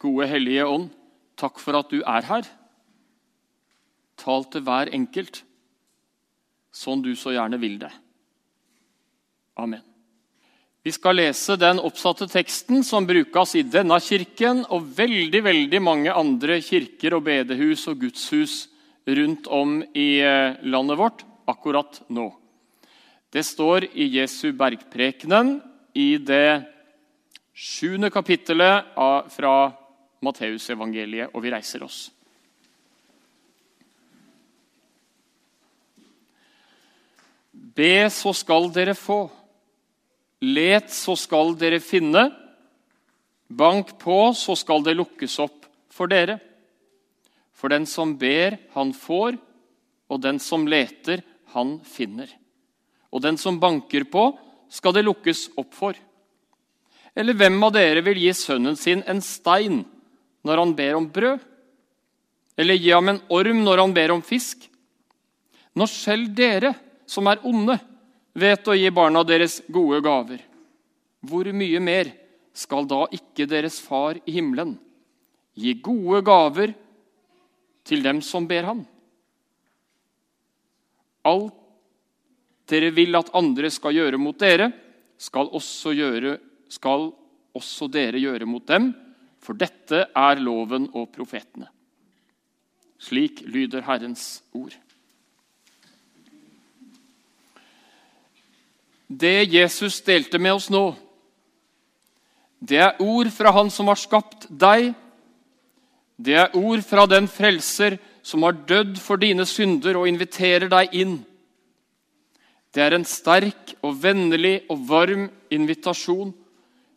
Gode Hellige Ånd, takk for at du er her. Tal til hver enkelt sånn du så gjerne vil det. Amen. Vi skal lese den oppsatte teksten som brukes i denne kirken og veldig veldig mange andre kirker og bedehus og gudshus rundt om i eh, landet vårt akkurat nå. Det står i Jesu bergprekenen i det sjuende kapittelet fra Matteusevangeliet, og vi reiser oss. Be, så skal dere få. Let, så skal dere finne. Bank på, så skal det lukkes opp for dere. For den som ber, han får, og den som leter, han finner. Og den som banker på, skal det lukkes opp for. Eller hvem av dere vil gi sønnen sin en stein når han ber om brød? Eller gi ham en orm når han ber om fisk? Når selv dere, som er onde, vet å gi barna deres gode gaver, hvor mye mer skal da ikke deres far i himmelen gi gode gaver til dem som ber ham? Alt dere vil at andre skal gjøre mot dere, skal også, gjøre, skal også dere gjøre mot dem, for dette er loven og profetene. Slik lyder Herrens ord. Det Jesus delte med oss nå, det er ord fra Han som har skapt deg. Det er ord fra den frelser som har dødd for dine synder og inviterer deg inn det er en sterk og vennlig og varm invitasjon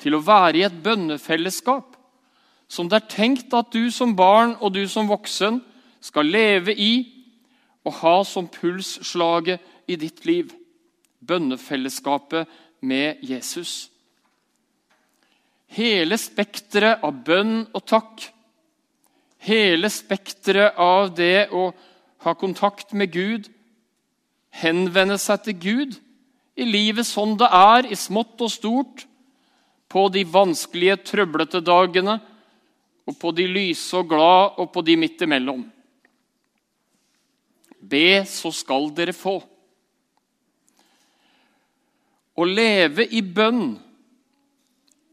til å være i et bønnefellesskap som det er tenkt at du som barn og du som voksen skal leve i og ha som pulsslaget i ditt liv. Bønnefellesskapet med Jesus. Hele spekteret av bønn og takk, hele spekteret av det å ha kontakt med Gud, henvende seg til Gud i livet sånn det er, i smått og stort, på de vanskelige, trøblete dagene, og på de lyse og glad, og på de midt imellom. Be, så skal dere få. Å leve i bønn,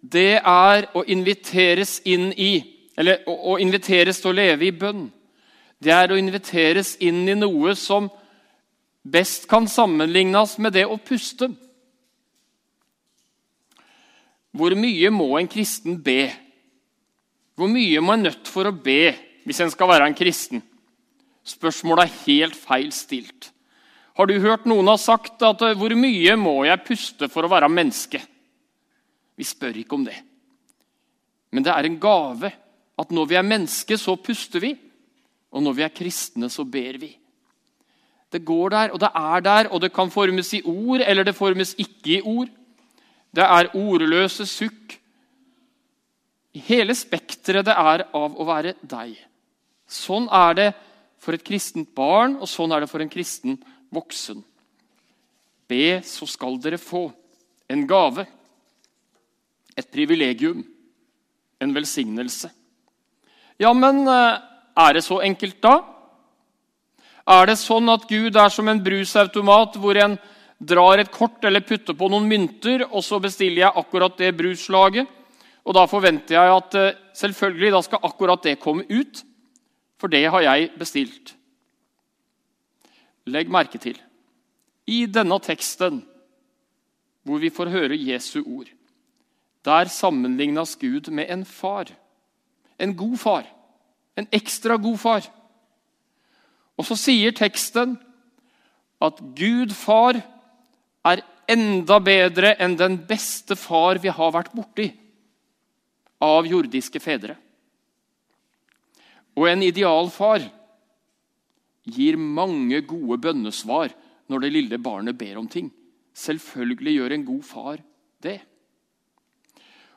det er å inviteres inn i Eller å inviteres til å leve i bønn. Det er å inviteres inn i noe som best kan sammenlignes med det å puste. Hvor mye må en kristen be? Hvor mye må en nødt for å be hvis en skal være en kristen? Spørsmålet er helt feil stilt. Har du hørt noen ha sagt at eh, 'hvor mye må jeg puste for å være menneske'? Vi spør ikke om det. Men det er en gave at når vi er mennesker, så puster vi. Og når vi er kristne, så ber vi. Det går der, og det er der, og det kan formes i ord, eller det formes ikke i ord. Det er ordløse sukk. Hele spekteret det er av å være deg. Sånn er det for et kristent barn, og sånn er det for en kristen voksen. Be, så skal dere få en gave, et privilegium, en velsignelse. Ja, men eh, er det så enkelt da? Er det sånn at Gud er som en brusautomat hvor en drar et kort eller putter på noen mynter, og så bestiller jeg akkurat det bruslaget? Og da forventer jeg at eh, selvfølgelig da skal akkurat det komme ut, for det har jeg bestilt. Legg merke til i denne teksten hvor vi får høre Jesu ord, der sammenlignes Gud med en far. En god far. En ekstra god far. Og så sier teksten at Gud far er enda bedre enn den beste far vi har vært borti av jordiske fedre. Og en idealfar gir mange gode bønnesvar når det lille barnet ber om ting. Selvfølgelig gjør en god far det.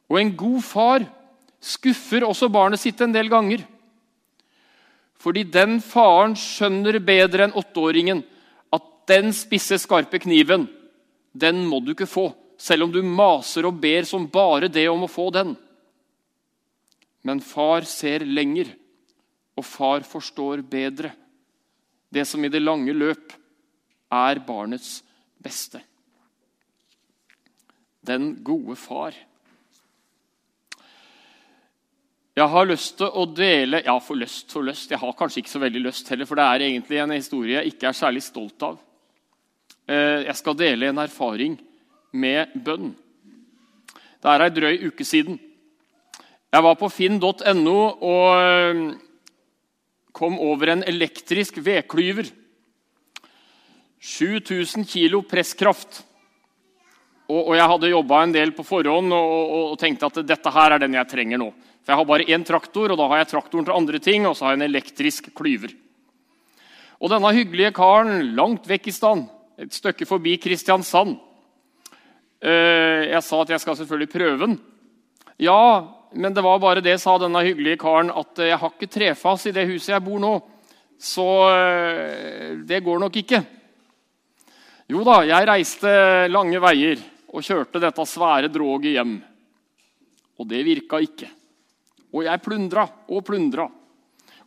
Og en god far skuffer også barnet sitt en del ganger. Fordi den faren skjønner bedre enn åtteåringen at den spisse, skarpe kniven, den må du ikke få. Selv om du maser og ber som bare det om å få den. Men far ser lenger, og far forstår bedre det som i det lange løp er barnets beste. Den gode far. Jeg har lyst til å dele Ja, for lyst for lyst. Jeg har kanskje ikke så veldig lyst heller, for det er egentlig en historie jeg ikke er særlig stolt av. Eh, jeg skal dele en erfaring med bønn. Det er ei drøy uke siden. Jeg var på finn.no og eh, kom over en elektrisk vedklyver. 7000 kilo presskraft. Og, og jeg hadde jobba en del på forhånd og, og, og, tenkte at dette her er den jeg trenger nå. For Jeg har bare én traktor, og da har jeg traktoren til andre ting, og så har jeg en elektrisk klyver. Og denne hyggelige karen langt vekk i stand, et stykke forbi Kristiansand eh, Jeg sa at jeg skal selvfølgelig prøve den. Ja, men det var bare det, sa denne hyggelige karen, at jeg har ikke trefas i det huset jeg bor nå. Så eh, det går nok ikke. Jo da, jeg reiste lange veier og kjørte dette svære droget hjem. Og det virka ikke. Og jeg plundra og plundra.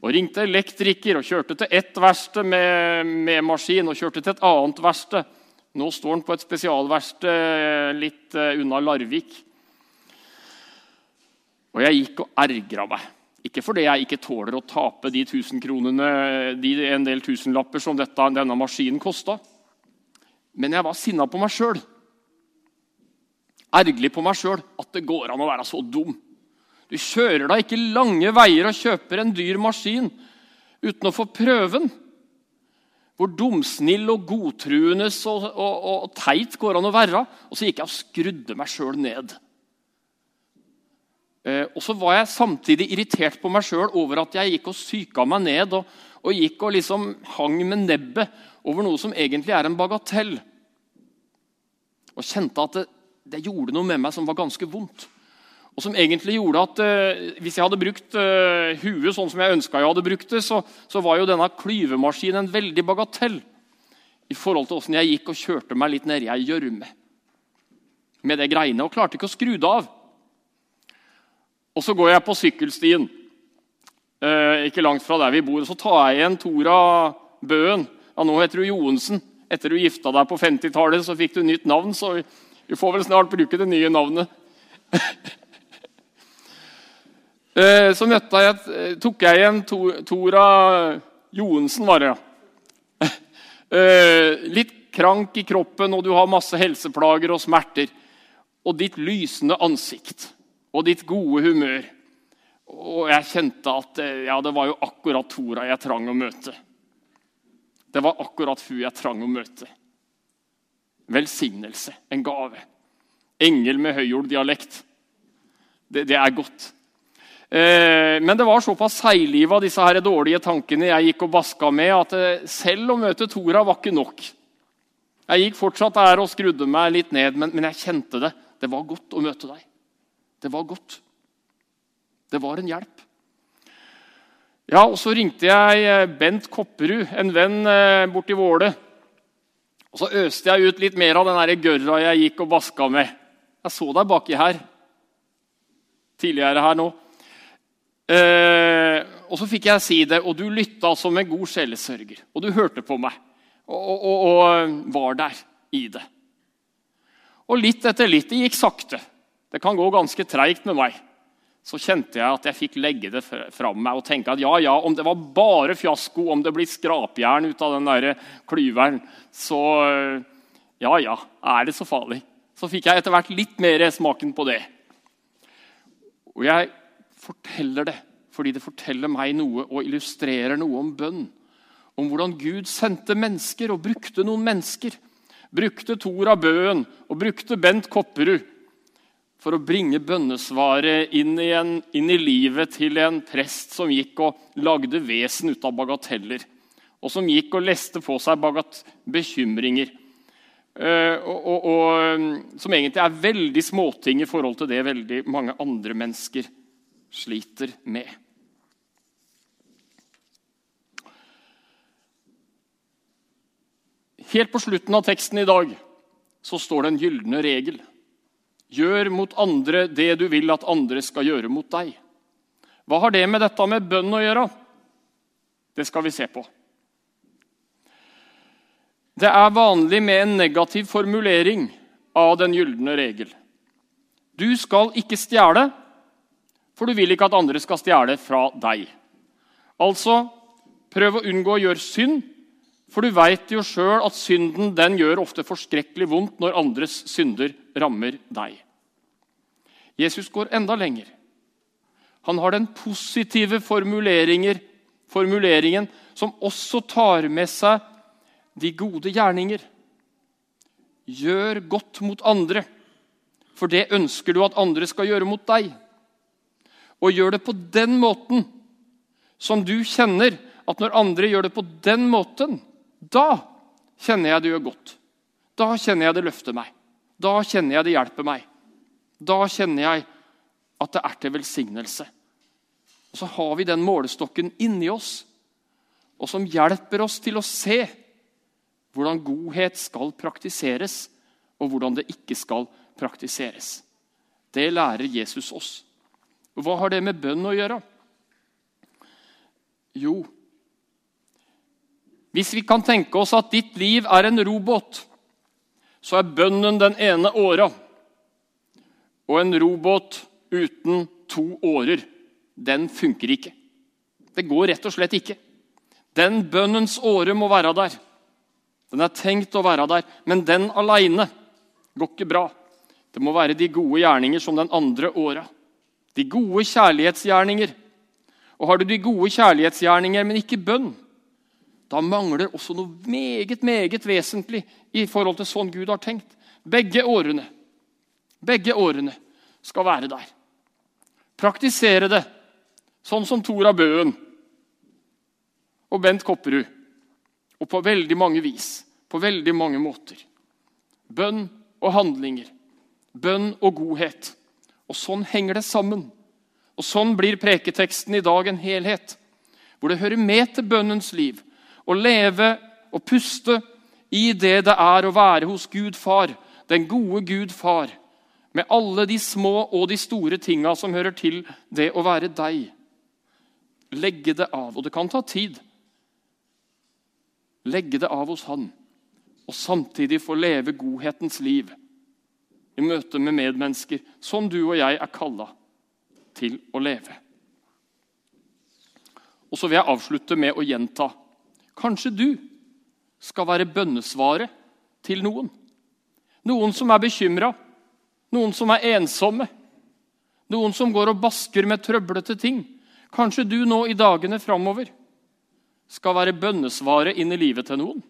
Og ringte elektriker og kjørte til ett verksted med, med, maskin og kjørte til et annet verksted. Nå står han på et spesialverksted litt eh, unna Larvik. Og jeg gikk og ergra meg. Ikke fordi jeg ikke tåler å tape de tusen kronene, de en del tusenlapper som dette, denne maskinen kosta. Men jeg var sinna på meg sjøl. Ergerlig på meg sjøl at det går an å være så dum. Du kjører da ikke lange veier og kjøper en dyr maskin uten å få prøven. Hvor dumsnill og godtruende og, og, og, teit går an å være. Og så gikk jeg og skrudde meg sjøl ned. Og så var jeg samtidig irritert på meg sjøl over at jeg gikk og psyka meg ned og, og gikk og liksom hang med nebbet over noe som egentlig er en bagatell. Og kjente at det, det gjorde noe med meg som var ganske vondt. Og som egentlig gjorde at eh, Hvis jeg hadde brukt eh, huet sånn som jeg ønska jeg hadde brukt det, så, så var jo denne klyvemaskinen en veldig bagatell i forhold til åssen jeg gikk og kjørte meg litt nedi ei gjørme med det greiene og klarte ikke å skru det av. Og så går jeg på sykkelstien eh, ikke langt fra der vi bor. og Så tar jeg igjen Tora Bøen. Ja, nå heter du Joensen. Etter du gifta deg på 50-tallet, så fikk du nytt navn. Så vi får vel snart bruke det nye navnet. så så jeg, eh, tok jeg igjen Tora Joensen, var det. ja. Eh, litt krank i kroppen, og du har masse helseplager og smerter. Og ditt lysende ansikt og ditt gode humør. Og jeg kjente at ja, det var jo akkurat Tora jeg trang å møte. Det var akkurat hun jeg trang å møte. Velsignelse, en gave. Engel med høyjorddialekt. Det, det er godt. Eh, men det var såpass seigliva disse her dårlige tankene jeg gikk og baska med, at eh, selv å møte Tora var ikke nok. Jeg gikk fortsatt der og skrudde meg litt ned, men, men, jeg kjente det. Det var godt å møte deg. Det var godt. Det var en hjelp. Ja, og Så ringte jeg eh, Bent Kopperud, en venn borti Våle. Og Så øste jeg ut litt mer av den gørra jeg gikk og vaska med. Jeg så deg baki her tidligere her nå. Eh, og så fikk jeg si det, og du lytta som en god sjelesørger. Og du hørte på meg og, og, og, og, var der i det. Og litt etter litt Det gikk sakte. Det kan gå ganske treigt med meg. Så kjente jeg at jeg fikk legge det fram meg og tenke at ja, ja, om det var bare fiasko, om det blir skrapjern ut av den der klyveren, så ja, ja, er det så farlig? Så fikk jeg etter hvert litt mer smaken på det. Og jeg forteller det fordi det forteller meg noe og illustrerer noe om bønn. Om hvordan Gud sendte mennesker og brukte noen mennesker. Brukte Tora Bøen og brukte Bent Kopperud for å bringe bønnesvaret inn en, inn i livet til en prest som gikk og lagde vesen ut av bagateller. Og som gikk og leste på seg bekymringer. Uh, og, og, som egentlig er veldig småting i forhold til det veldig mange andre mennesker sliter med. Helt på slutten av teksten i dag så står det en gylne regel. Gjør mot andre det du vil at andre skal gjøre mot deg. Hva har det med dette med bønn å gjøre? Det skal vi se på. Det er vanlig med en negativ formulering av den gylne regel. Du skal ikke stjele, for du vil ikke at andre skal stjele fra deg. Altså, prøv å unngå å gjøre synd, for du veit jo sjøl at synden den gjør ofte forskrekkelig vondt når andres synder rammer deg. Jesus går enda lenger. Han har den positive formuleringen som også tar med seg de gode gjerninger. Gjør godt mot andre, for det ønsker du at andre skal gjøre mot deg. Og gjør det på den måten som du kjenner at når andre gjør det på den måten, da kjenner jeg det gjør godt. Da kjenner jeg det løfter meg. Da kjenner jeg det hjelper meg. Da kjenner jeg at det er til velsignelse. Og Så har vi den målestokken inni oss, og som hjelper oss til å se hvordan godhet skal praktiseres, og hvordan det ikke skal praktiseres. Det lærer Jesus oss. Hva har det med bønn å gjøre? Jo, hvis vi kan tenke oss at ditt liv er en robåt, så er bønnen den ene åra. Og en robåt uten to årer, den funker ikke. Det går rett og slett ikke. Den bønnens åre må være der. Den er tenkt å være der, men den aleine går ikke bra. Det må være de gode gjerninger som den andre åra. De gode kjærlighetsgjerninger. Og har du de gode kjærlighetsgjerninger, men ikke bønn, da mangler også noe meget, meget vesentlig i forhold til sånn Gud har tenkt. Begge årene. Begge årene skal være der. Praktisere det, sånn som Tora Bøen og Bent Kopperud. Og på veldig mange vis. På veldig mange måter. Bønn og handlinger. Bønn og godhet. Og sånn henger det sammen. Og sånn blir preketeksten i dag en helhet. Hvor det hører med til bønnens liv å leve og puste i det det er å være hos Gud far, den gode Gud far, med alle de små og de store tinga som hører til det å være deg. Legge det av. Og det kan ta tid legge det av hos Han, og samtidig få leve godhetens liv i møte med medmennesker, som du og jeg er kalla til å leve. Og så vil jeg avslutte med å gjenta Kanskje du skal være bønnesvaret til noen. Noen som er bekymra, noen som er ensomme, noen som går og basker med trøblete ting. Kanskje du nå i dagene framover skal være bønnesvaret inn i livet til noen.